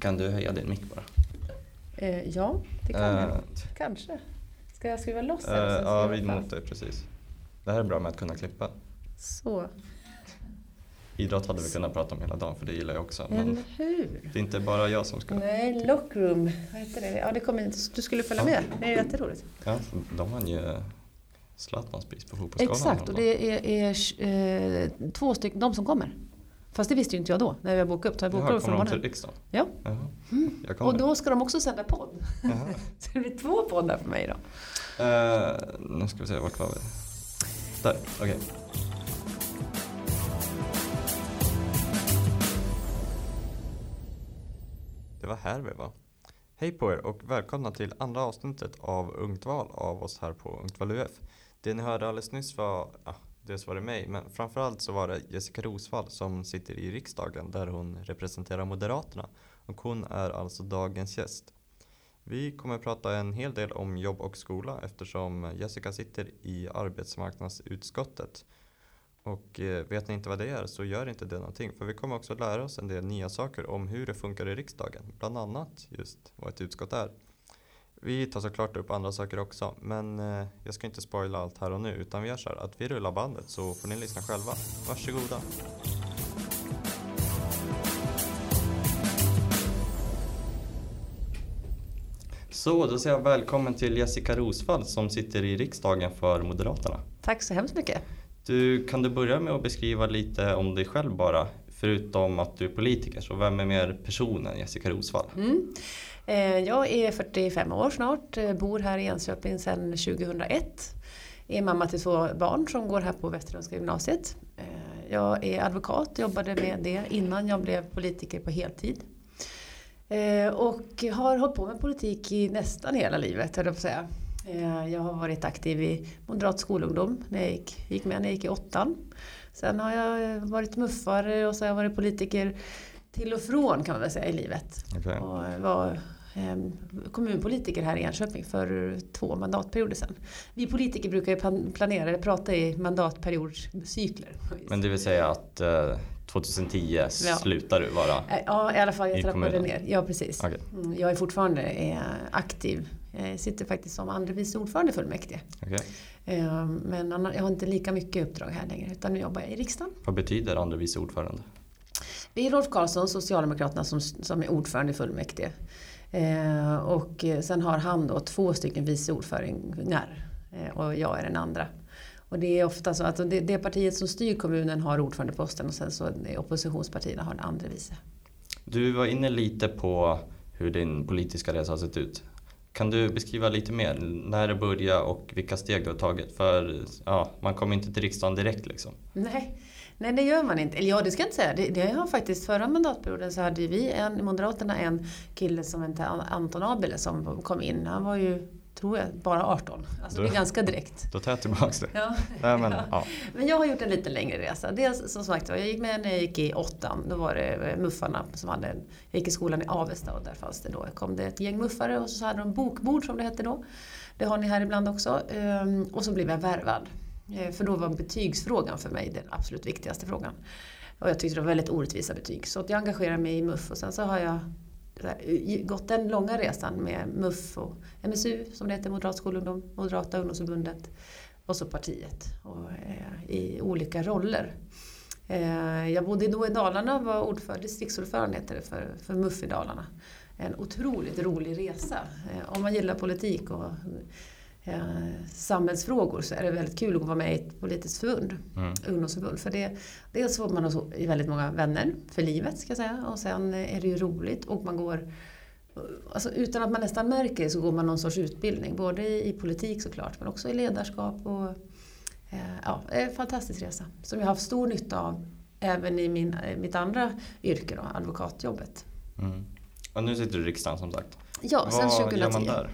Kan du höja din mick bara? Eh, ja, det kan Eh, jag. Kanske. Ska jag skruva loss Eh, så ska ja, vid mot dig precis. Det här är bra med att kunna klippa. Så, Idrott hade vi kunnat prata om hela dagen för det gillar jag också. Men hur? det är inte bara jag som ska. Nej, lockroom. Vad heter det? Ja, det kommer inte. Du skulle följa Ja. med. Det är jätteroligt. Ja, de vann ju Zlatans pris på Fotbollsgalan. Exakt, och det är, är eh, två stycken, de som kommer. Fast det visste ju inte jag då, när jag bokade upp. Jag bokade Jaha, upp kommer de till riksdagen? Ja, kommer. och då ska de också sända podd. Så det blir två poddar för mig då. Eh, nu ska vi se, vart var vi? Där, okej. Det var här vi var. Hej på er och välkomna till andra avsnittet av Ungt val av oss här på Ungt val UF. Det ni hörde alldeles nyss var, ja, dels var det mig, men framförallt så var det Jessica Rosvall som sitter i riksdagen där hon representerar Moderaterna. Och hon är alltså dagens gäst. Vi kommer att prata en hel del om jobb och skola eftersom Jessica sitter i arbetsmarknadsutskottet. Och eh, vet ni inte vad det är så gör inte det någonting för vi kommer också lära oss en del nya saker om hur det funkar i riksdagen. Bland annat just vad ett utskott är. Vi tar såklart upp andra saker också men eh, jag ska inte spoila allt här och nu utan vi gör så här att vi rullar bandet så får ni lyssna själva. Varsågoda. Så, då säger jag välkommen till Jessica Rosvall som sitter i riksdagen för Moderaterna. Tack så hemskt mycket. Du, kan du börja med att beskriva lite om dig själv bara? Förutom att du är politiker, så vem är mer personen Jessica Rosvall? Mm. Eh, Jag är 45 år snart, eh, bor här i Enköping sedan 2001. Är mamma till två barn som går här på Västerlundska gymnasiet. Eh, Jag är advokat, jobbade med det innan jag blev politiker på heltid. Och har hållit på med politik i nästan hela livet, höll jag på att säga. Jag har varit aktiv i Moderat skolungdom, när jag gick, gick med när jag gick i åttan. Sen har jag varit muffare och så har jag varit politiker till och från kan man väl säga i livet. Okej. Och var kommunpolitiker här i Enköping för två mandatperioder sedan. Vi politiker brukar ju plan- planera, eller prata i mandatperiodscykler. Men det vill säga att eh, 2010 slutar du vara? Eh, Ja, i alla fall jag trappade ner. Ja, precis. Okej. Mm, Jag är fortfarande eh, aktiv. Jag sitter faktiskt som andre vice ordförande i fullmäktige. Okej. Eh, Men jag har inte lika mycket uppdrag här längre utan nu jobbar jag i riksdagen. Vad betyder andre vice ordförande? Det är Rolf Karlsson, Socialdemokraterna, som, som är ordförande i fullmäktige. Eh, och sen har han då två stycken vice ordförande eh, och jag är den andra. Och det är ofta så att det, det partiet som styr kommunen har ordförandeposten och sen så oppositionspartierna har den andra vice. Du var inne lite på hur din politiska resa har sett ut. Kan du beskriva lite mer? När det började och vilka steg du har tagit? För ja, man kommer inte till riksdagen direkt liksom. Nej, nej det gör man inte. Eller ja, det ska jag inte säga. Det, det har faktiskt förra mandatperioden så hade vi en, Moderaterna en kille som hette Anton Abele som kom in. Han var ju, tror jag, bara 18. Alltså det är ganska direkt. Då tar jag tillbaks det. Ja. Nej, men, Ja. ja. Men jag har gjort en lite längre resa. Dels som sagt jag gick med när jag gick i åttan. Då var det eh, muffarna som hade en, Jag gick i skolan i Avesta och där fanns det då, kom det ett gäng muffare och så hade de bokbord som det hette då. Det har ni här ibland också. Ehm, Och så blev jag värvad. Eh, för då var betygsfrågan för mig den absolut viktigaste frågan. Och jag tyckte det var väldigt orättvisa betyg. Så att jag engagerade mig i MUF och sen så har jag här, gått den långa resan med MUF och MSU som det heter, Moderat skolungdom, Moderata ungdomsförbundet och så partiet och, eh, i olika roller. Eh, jag bodde då i Dalarna och var ordförande, distriktsordförande heter det för, för MUF i Dalarna. En otroligt rolig resa. Eh, om man gillar politik och samhällsfrågor så är det väldigt kul att vara med i ett politiskt förbund, Mm. ungdomsförbund. För det, dels får man så väldigt många vänner för livet ska jag säga och sen är det ju roligt och man går Alltså utan att man nästan märker det så går man någon sorts utbildning, både i, politik såklart men också i ledarskap. Och, eh, ja, det är en fantastisk resa som jag har haft stor nytta av även i min, eh, mitt andra yrke, då, advokatjobbet. Mm. Och nu sitter du i riksdagen som sagt. Ja, sen Vad 2010. gör man där?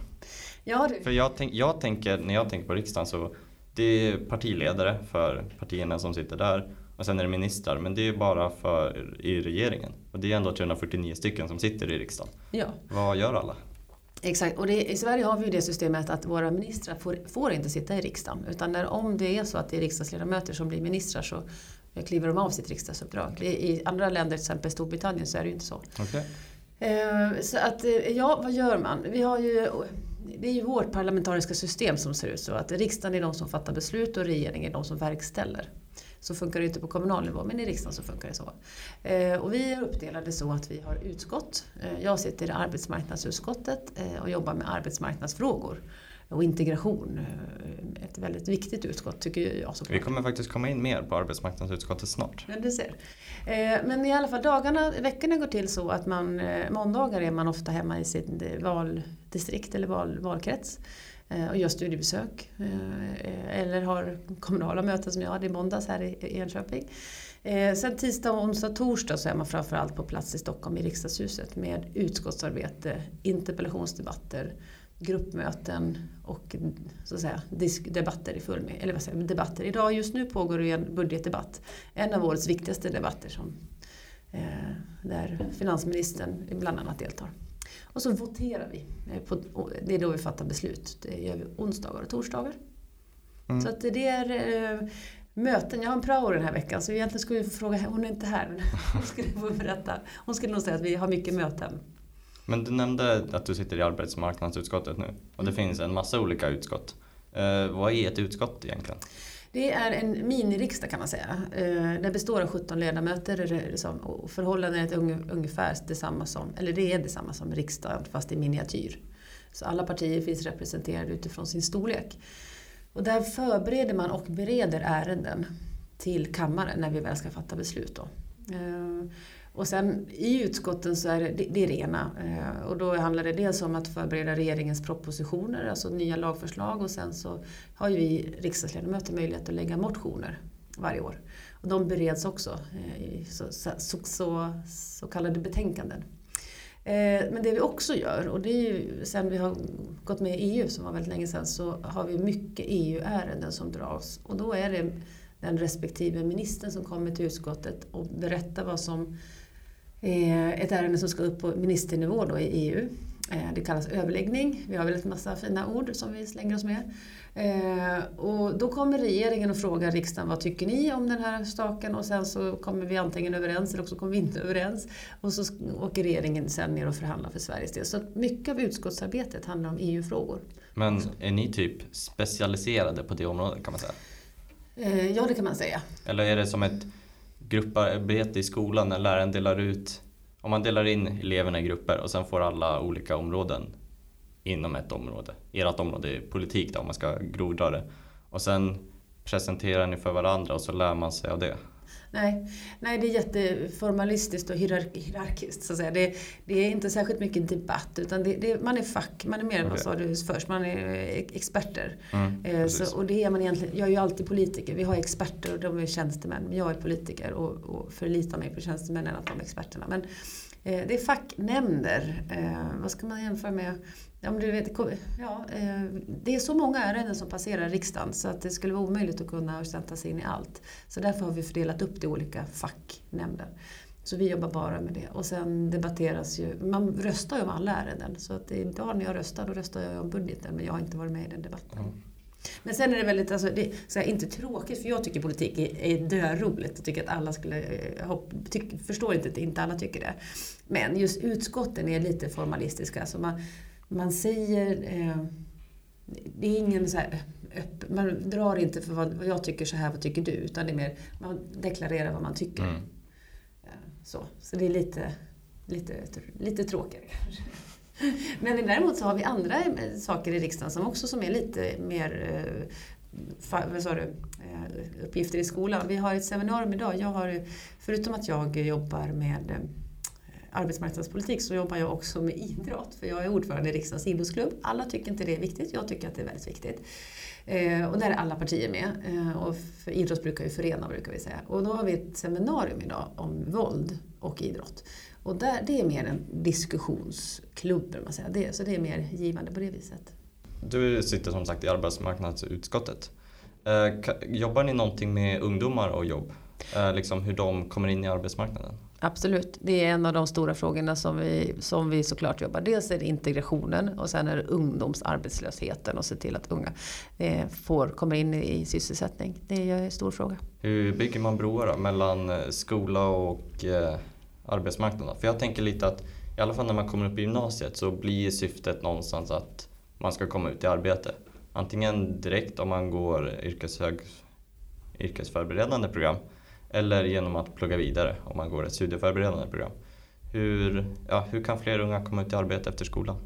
Ja, du. För jag, tänk, jag tänker, när jag tänker på riksdagen så det är partiledare för partierna som sitter där och sen är det ministrar men det är bara för i regeringen. Och det är ändå 349 stycken som sitter i riksdagen. Ja, Vad gör alla? exakt. Och det, i Sverige har vi ju det systemet att våra ministrar får, får inte sitta i riksdagen. Utan när, om det är så att det är riksdagsledamöter som blir ministrar så kliver de av sitt riksdagsuppdrag. I, I andra länder, till exempel Storbritannien, så är det ju inte så. Okej. Eh, så att, eh, ja, vad gör man? Vi har ju, det är ju vårt parlamentariska system som ser ut så att riksdagen är de som fattar beslut och regeringen är de som verkställer. Så funkar det inte på kommunal nivå, men i riksdagen så funkar det så. Eh, och vi är uppdelade så att vi har utskott. Eh, jag sitter i arbetsmarknadsutskottet eh, och jobbar med arbetsmarknadsfrågor och integration. Eh, ett väldigt viktigt utskott tycker jag såklart. Vi kommer faktiskt komma in mer på arbetsmarknadsutskottet snart. Ja, du ser. Eh, men i alla fall dagarna, veckorna går till så att man eh, måndagar är man ofta hemma i sitt valdistrikt eller val, valkrets och gör studiebesök. Eller har kommunala möten som jag hade i måndags här i Enköping. Sen tisdag, onsdag, torsdag så är man framförallt på plats i Stockholm i riksdagshuset med utskottsarbete, interpellationsdebatter, gruppmöten och så att säga, debatter i fullmäktige. Eller vad säger debatter. Idag just nu pågår det en budgetdebatt. En av årets viktigaste debatter som, eh, där finansministern bland annat deltar. Och så voterar vi. Eh, på, det är då vi fattar beslut. Det gör vi onsdagar och torsdagar. Mm. Så att det är eh, möten. Jag har en prao den här veckan så egentligen skulle vi fråga, hon är inte här, hon skulle få berätta. Hon skulle nog säga att vi har mycket möten. Men du nämnde att du sitter i arbetsmarknadsutskottet nu och det mm. finns en massa olika utskott. Eh, vad är ett utskott egentligen? Det är en miniriksdag kan man säga. Eh, den består av 17 ledamöter liksom, och förhållandet är ungefär detsamma som, eller det är detsamma som riksdagen fast i miniatyr. Så alla partier finns representerade utifrån sin storlek. Och där förbereder man och bereder ärenden till kammaren när vi väl ska fatta beslut. Då. Eh, och sen i utskotten så är det det, är rena. ena. Och då handlar det dels om att förbereda regeringens propositioner, alltså nya lagförslag och sen så har ju vi riksdagsledamöter möjlighet att lägga motioner varje år. Och de bereds också eh, i så, så, så, så kallade betänkanden. Eh, men det vi också gör, och det är ju sen vi har gått med i EU som var väldigt länge sedan, så har vi mycket EU-ärenden som dras. Och då är det den respektive ministern som kommer till utskottet och berättar vad som ett ärende som ska upp på ministernivå då i EU. Eh, det kallas överläggning. Vi har väl en massa fina ord som vi slänger oss med. Eh, och då kommer regeringen och frågar riksdagen vad tycker ni om den här saken och sen så kommer vi antingen överens eller också kommer vi inte överens. Och så åker regeringen sen ner och förhandlar för Sveriges del. Så mycket av utskottsarbetet handlar om EU-frågor. Men är ni typ specialiserade på det området kan man säga? Ja, det kan man säga. Eller är det som ett grupparbete i skolan när läraren delar ut, om man delar in eleverna i grupper och sen får alla olika områden inom ett område. Ert område är politik då om man ska grovdra det. Och sen presenterar ni för varandra och så lär man sig av det. Nej, nej det är jätteformalistiskt och hierarkiskt. Så att säga. Det, det är inte särskilt mycket debatt utan det, det, man är fack, man är mer än vad sa du först, man är experter. Mm, eh, så, och det är man egentligen, jag är ju alltid politiker, vi har experter och de är tjänstemän. Jag är politiker och, och förlitar mig på tjänstemännen att de är experterna. Men eh, Eh, det är facknämnder, eh, vad ska man jämföra med? Ja, du vet, ja, eh, det är så många ärenden som passerar riksdagen så att det skulle vara omöjligt att kunna sätta sig in i allt. Så därför har vi fördelat upp det i olika facknämnder. Så vi jobbar bara med det. Och sen debatteras ju, man röstar ju om alla ärenden. Så att idag när jag röstar, då röstar jag om budgeten men jag har inte varit med i den debatten. Mm. Men sen är det väldigt, alltså, det är inte tråkigt för jag tycker politik är, är döroligt. Jag tycker att alla skulle, eh, hopp, tyck, förstår inte att inte alla tycker det. Men just utskotten är lite formalistiska. Alltså man, man säger... Eh, det är ingen så här öpp, man drar inte för vad, vad, jag tycker så här, vad tycker du? Utan det är mer, man deklarerar vad man tycker. Mm. Så, så det är lite, lite, lite tråkigare kanske. Men däremot så har vi andra eh, saker i riksdagen som också som är lite mer eh, vad sa du, eh, uppgifter i skolan. Vi har ett seminarium idag. Jag har, förutom att jag jobbar med arbetsmarknadspolitik så jobbar jag också med idrott. För jag är ordförande i riksdagens idrottsklubb. Alla tycker inte det är viktigt, jag tycker att det är väldigt viktigt. Eh, och där är alla partier med. Eh, och för idrott brukar ju förena brukar vi säga. Och då har vi ett seminarium idag om våld och idrott. Och där, det är mer en diskussionsklubb, man säga. Det, så det är mer givande på det viset. Du sitter som sagt i arbetsmarknadsutskottet. Eh, jobbar ni någonting med ungdomar och jobb? Eh, liksom hur de kommer in i arbetsmarknaden? Absolut, det är en av de stora frågorna som vi, som vi såklart jobbar. Dels är det integrationen och sen är det ungdomsarbetslösheten och se till att unga eh, får, kommer in i sysselsättning. Det är en stor fråga. Hur bygger man broar då, mellan eh, skola och eh, arbetsmarknaden? För jag tänker lite att i alla fall när man kommer upp i gymnasiet så blir syftet någonstans att man ska komma ut i arbete. Antingen direkt om man går yrkeshög, yrkesförberedande program eller genom att plugga vidare om man går ett studieförberedande program. Hur, ja, hur kan fler unga komma ut i arbete efter skolan?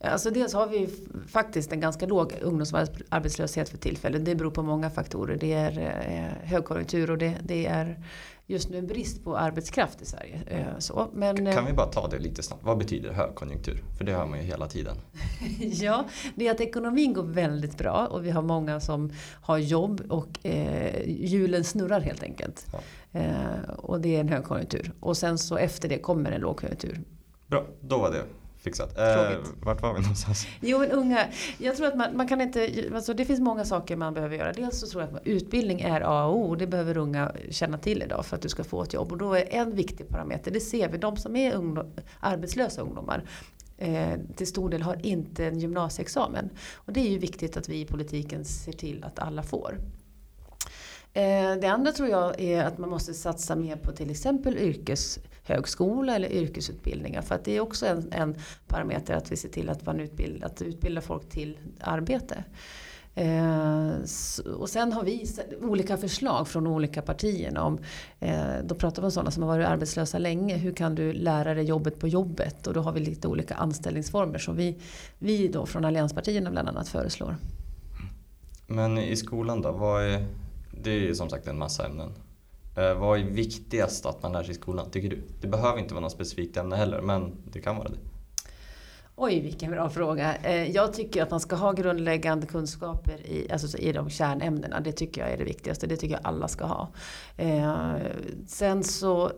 Alltså dels har vi faktiskt en ganska låg ungdomsarbetslöshet för tillfället. Det beror på många faktorer. Det är eh, högkonjunktur och det, det är just nu en brist på arbetskraft i Sverige. Eh, så, men, kan vi eh, bara ta det lite snabbt? Vad betyder högkonjunktur? För det hör man ju hela tiden. ja, det är att ekonomin går väldigt bra och vi har många som har jobb och eh, hjulen snurrar helt enkelt. Ja. Eh, och det är en högkonjunktur. Och sen så efter det kommer en lågkonjunktur. Bra, då var det fixat. Eh, vart var vi någonstans? Jo, men unga. Jag tror att man, man kan inte, alltså det finns många saker man behöver göra. Dels så tror jag att utbildning är A och O. Det behöver unga känna till idag för att du ska få ett jobb. Och då är en viktig parameter, det ser vi, de som är ungdom, arbetslösa ungdomar eh, till stor del har inte en gymnasieexamen. Och det är ju viktigt att vi i politiken ser till att alla får. Eh, det andra tror jag är att man måste satsa mer på till exempel högskola eller yrkesutbildningar. För att det är också en, en parameter att vi ser till att man utbildar, att utbilda folk till arbete. Eh, och sen har vi olika förslag från olika partier. Om, eh, då pratar vi om sådana som har varit arbetslösa länge. Hur kan du lära dig jobbet på jobbet? Och då har vi lite olika anställningsformer som vi, vi då från allianspartierna bland annat föreslår. Men i skolan då? Vad är det är ju som sagt en massa ämnen. Eh, vad är viktigast att man lär sig i skolan, tycker du? Det behöver inte vara något specifikt ämne heller, men det kan vara det. Oj, vilken bra fråga. Eh, jag tycker att man ska ha grundläggande kunskaper i, alltså i de kärnämnena. Det tycker jag är det viktigaste. Det tycker jag alla ska ha. Eh, sen så,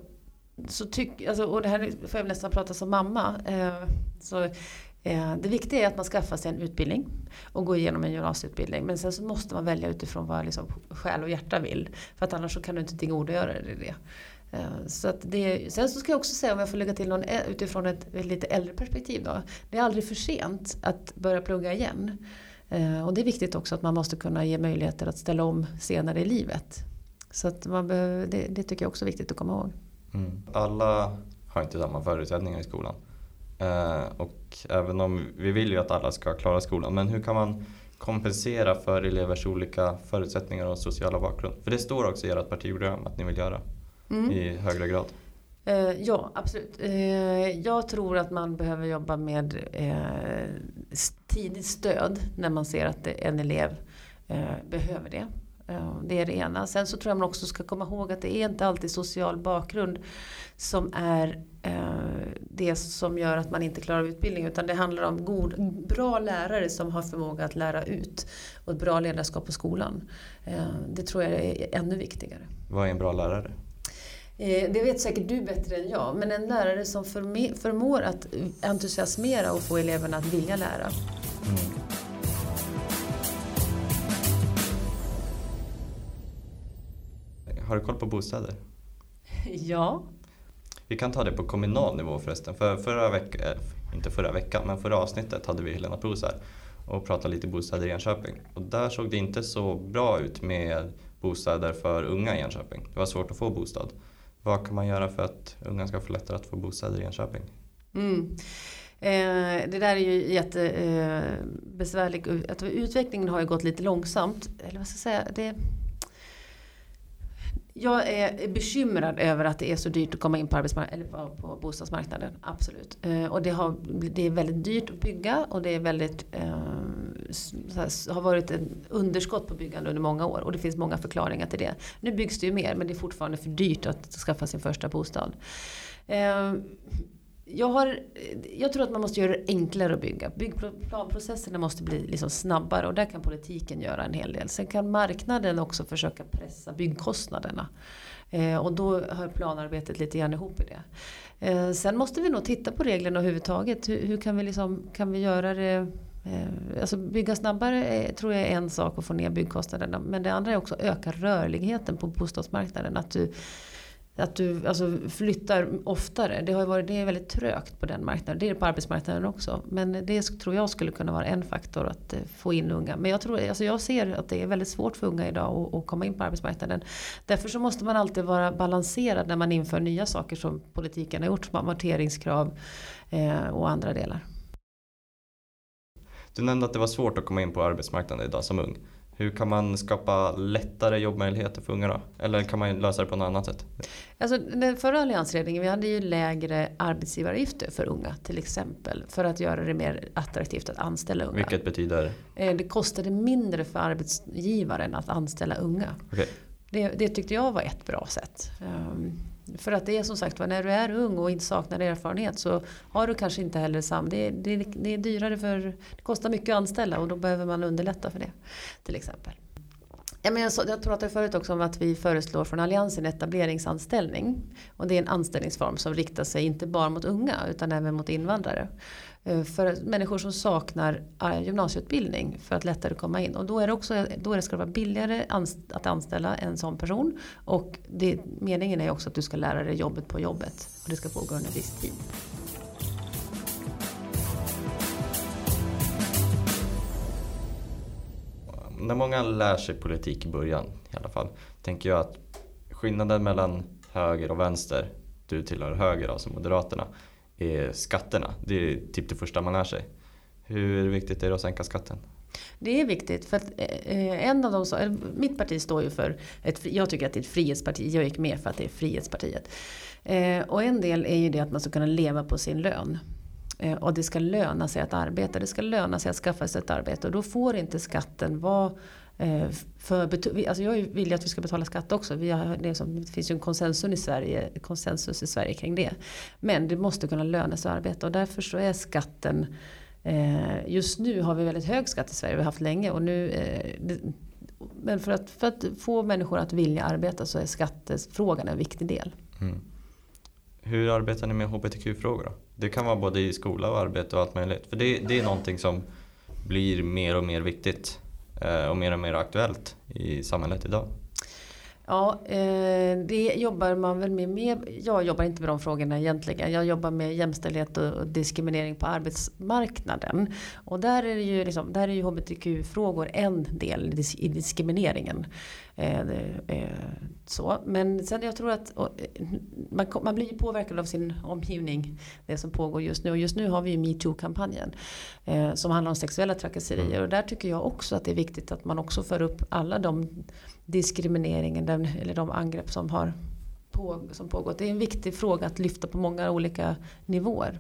så tycker, alltså, och det här får jag nästan prata som mamma. Så Eh, det viktiga är att man skaffar sig en utbildning och går igenom en gymnasieutbildning. Men sen så måste man välja utifrån vad liksom själ och hjärta vill. För att annars så kan du inte tillgodogöra dig det. Eh, så att det, sen så ska jag också säga, om jag får lägga till någon eh, utifrån ett, ett lite äldre perspektiv då. Det är aldrig för sent att börja plugga igen. Och det är viktigt också att man måste kunna ge möjligheter att ställa om senare i livet. Så att man behöver, det, det tycker jag också är viktigt att komma ihåg. Mm. Alla har inte samma förutsättningar i skolan. Eh, och även om vi vill ju att alla ska klara skolan, men hur kan man kompensera för elevers olika förutsättningar och sociala bakgrund? För det står också i ert partiprogram att ni vill göra mm. i högre grad. Eh, ja, absolut. Eh, jag tror att man behöver jobba med tidigt stöd när man ser att en elev behöver det. Det är det ena. Sen så tror jag man också ska komma ihåg att det är inte alltid social bakgrund som är eh, det som gör att man inte klarar av utbildning. Utan det handlar om god, bra lärare som har förmåga att lära ut. Och ett bra ledarskap på skolan. Eh, det tror jag är ännu viktigare. Vad är en bra lärare? Eh, det vet säkert du bättre än jag. Men en lärare som förmår att entusiasmera och få eleverna att vilja lära. Mm. Har du koll på bostäder? Ja. Vi kan ta det på kommunal nivå förresten. För förra veckan, äh, inte förra veckan, men förra avsnittet hade vi Helena Pros här och pratade lite bostäder i Enköping. Och där såg det inte så bra ut med bostäder för unga i Enköping. Det var svårt att få bostad. Vad kan man göra för att unga ska få lättare att få bostäder i Enköping? Mm. Eh, det där är ju jättebesvärligt. Eh, utvecklingen har ju gått lite långsamt. Eller vad ska jag säga? Det, jag är bekymrad över att det är så dyrt att komma in på, eller på, bostadsmarknaden. Absolut. Eh, och det, har, det är väldigt dyrt att bygga och det är väldigt, eh, har varit ett underskott på byggande under många år. Och det finns många förklaringar till det. Nu byggs det ju mer men det är fortfarande för dyrt att skaffa sin första bostad. Eh, jag, har, jag tror att man måste göra det enklare att bygga. Byggplanprocesserna måste bli liksom snabbare och där kan politiken göra en hel del. Sen kan marknaden också försöka pressa byggkostnaderna. Eh, och då hör planarbetet lite grann ihop i det. Eh, sen måste vi nog titta på reglerna överhuvudtaget. Hur, hur kan, vi liksom, kan vi göra det eh, Alltså bygga snabbare är, tror jag är en sak att få ner byggkostnaderna. Men det andra är också att öka rörligheten på bostadsmarknaden. Att du, att du alltså, flyttar oftare. Det, har varit, det är väldigt trögt på den marknaden. Det är det på arbetsmarknaden också. Men det tror jag skulle kunna vara en faktor att eh, få in unga. Men jag, tror, alltså jag ser att det är väldigt svårt för unga idag att, att komma in på arbetsmarknaden. Därför så måste man alltid vara balanserad när man inför nya saker som politiken har gjort. Som amorteringskrav eh, och andra delar. Du nämnde att det var svårt att komma in på arbetsmarknaden idag som ung. Hur kan man skapa lättare jobbmöjligheter för unga då? Eller kan man lösa det på något annat sätt? Alltså, den förra alliansregeringen vi hade ju lägre arbetsgivaravgifter för unga till exempel. För att göra det mer attraktivt att anställa unga. Vilket betyder? Eh, det kostade mindre för arbetsgivaren att anställa unga. Okay. Det, det tyckte jag var ett bra sätt. Um, för att det är som sagt när du är ung och inte saknar erfarenhet så har du kanske inte heller sam... Det, det, det är dyrare för... Det kostar mycket att anställa och då behöver man underlätta för det. Till exempel. Ja, men jag, så, jag pratade förut också om att vi föreslår från Alliansen etableringsanställning. Och det är en anställningsform som riktar sig inte bara mot unga utan även mot invandrare. Eh, för människor som saknar eh, gymnasieutbildning för att lättare komma in. Och då, är det också, då är det ska det vara billigare att anställa en sån person. Och det, meningen är också att du ska lära dig jobbet på jobbet. Och det ska pågå under viss tid. När många lär sig politik i början i alla fall. Tänker jag att skillnaden mellan höger och vänster, du tillhör höger alltså Moderaterna är skatterna. Det är typ det första man lär sig. Hur viktigt är det att sänka skatten? Det är viktigt för att eh, en av de mitt parti står ju för, ett, jag tycker att det är ett frihetsparti, jag gick med för att det är Frihetspartiet. Eh, och en del är ju det att man ska kunna leva på sin lön. Eh, och det ska löna sig att arbeta, det ska löna sig att skaffa sig ett arbete och då får inte skatten vara eh, för, alltså jag vill ju att vi ska betala skatt också. Vi har, det, som, det finns ju en konsensus i, Sverige, konsensus i Sverige kring det. Men det måste kunna löna sig att arbeta och därför så är skatten eh, Just nu har vi väldigt hög skatt i Sverige, vi har haft länge. Och nu, eh, det, men för att, för att få människor att vilja arbeta så är skattefrågan en viktig del. Mm. Hur arbetar ni med hbtq-frågor då? Det kan vara både i skola och arbete och allt möjligt. För det, det är någonting som blir mer och mer viktigt eh, och mer och mer aktuellt i samhället idag? Ja, eh, det jobbar man väl med, med. Jag jobbar inte med de frågorna egentligen. Jag jobbar med jämställdhet och diskriminering på arbetsmarknaden. Och där är, det ju liksom, där är ju hbtq-frågor en del i diskrimineringen. Eh, Eh, så. Men sen jag tror att man, man blir påverkad av sin omgivning. Det som pågår just nu. Och just nu har vi ju metoo-kampanjen. Som handlar om sexuella trakasserier. Mm. Och där tycker jag också att det är viktigt att man också för upp alla de diskrimineringen den, eller de angrepp som har på, som pågått. Det är en viktig fråga att lyfta på många olika nivåer.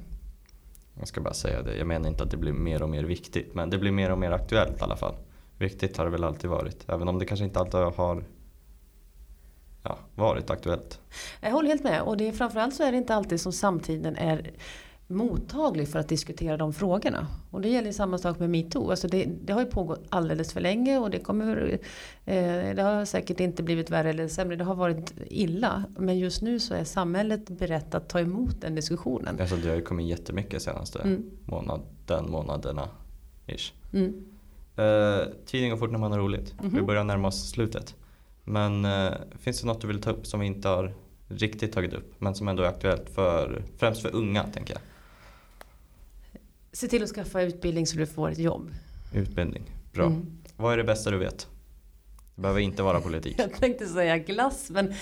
Jag ska bara säga det, jag menar inte att det blir mer och mer viktigt men det blir mer och mer aktuellt i alla fall. Viktigt har det väl alltid varit, även om det kanske inte alltid har ja, varit aktuellt. Jag håller helt med och det är, framförallt så är det inte alltid som samtiden är mottaglig för att diskutera de frågorna. Och det gäller samma sak med metoo. Alltså det, det har ju pågått alldeles för länge och det, kommer, eh, det har säkert inte blivit värre eller sämre. Det har varit illa. Men just nu så är samhället berett att ta emot den diskussionen. Alltså det har ju kommit jättemycket senaste mm. månaden, månaderna. Ish. Mm. Eh, tiden går fort när man har roligt. Mm -hmm. Vi börjar närma oss slutet. Men eh, finns det något du vill ta upp som vi inte har riktigt tagit upp men som ändå är aktuellt för främst för unga tänker jag? Se till att skaffa utbildning så du får ett jobb. Utbildning, bra. Mm. Vad är det bästa du vet? Det behöver inte vara politik. Jag tänkte säga glass men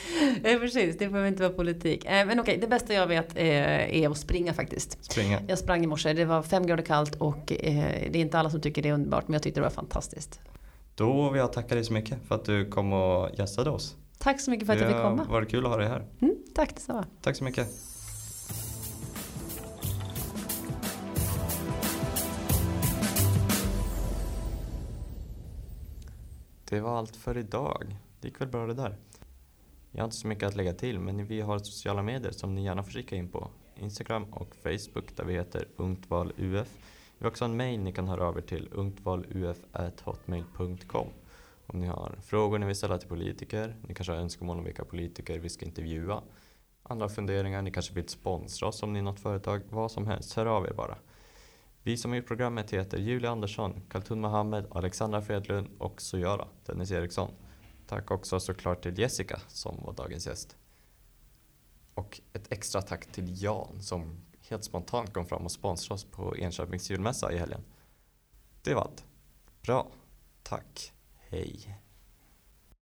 eh, precis, det behöver inte vara politik. Eh, men okej, det bästa jag vet eh, är att springa faktiskt. Springa? Jag sprang i morse, det var fem grader kallt och eh, det är inte alla som tycker det är underbart men jag tyckte det var fantastiskt. Då vill jag tacka dig så mycket för att du kom och gästade oss. Tack så mycket för att jag fick komma. Det var kul att ha dig här. Mm, tack detsamma. Tack så mycket. Det var allt för idag. Det gick väl bra det där. Jag har inte så mycket att lägga till men vi har sociala medier som ni gärna får kika in på. Instagram och Facebook där vi heter ungtvaluf. Vi har också en mail ni kan höra över till ungtvaluf.hotmail.com om ni har frågor ni vill ställa till politiker, ni kanske har önskemål om vilka politiker vi ska intervjua. Andra funderingar, ni kanske vill sponsra oss om ni är något företag, vad som helst, hör av er bara. Vi som har gjort programmet heter Julia Andersson, Kaltun Mohammed, Alexandra Fredlund och Sojara, Dennis Eriksson. Tack också såklart till Jessica som var dagens gäst. Och ett extra tack till Jan som helt spontant kom fram och sponsrade oss på Enköpings julmässa i helgen. Det var allt. Bra. Tack. Hej.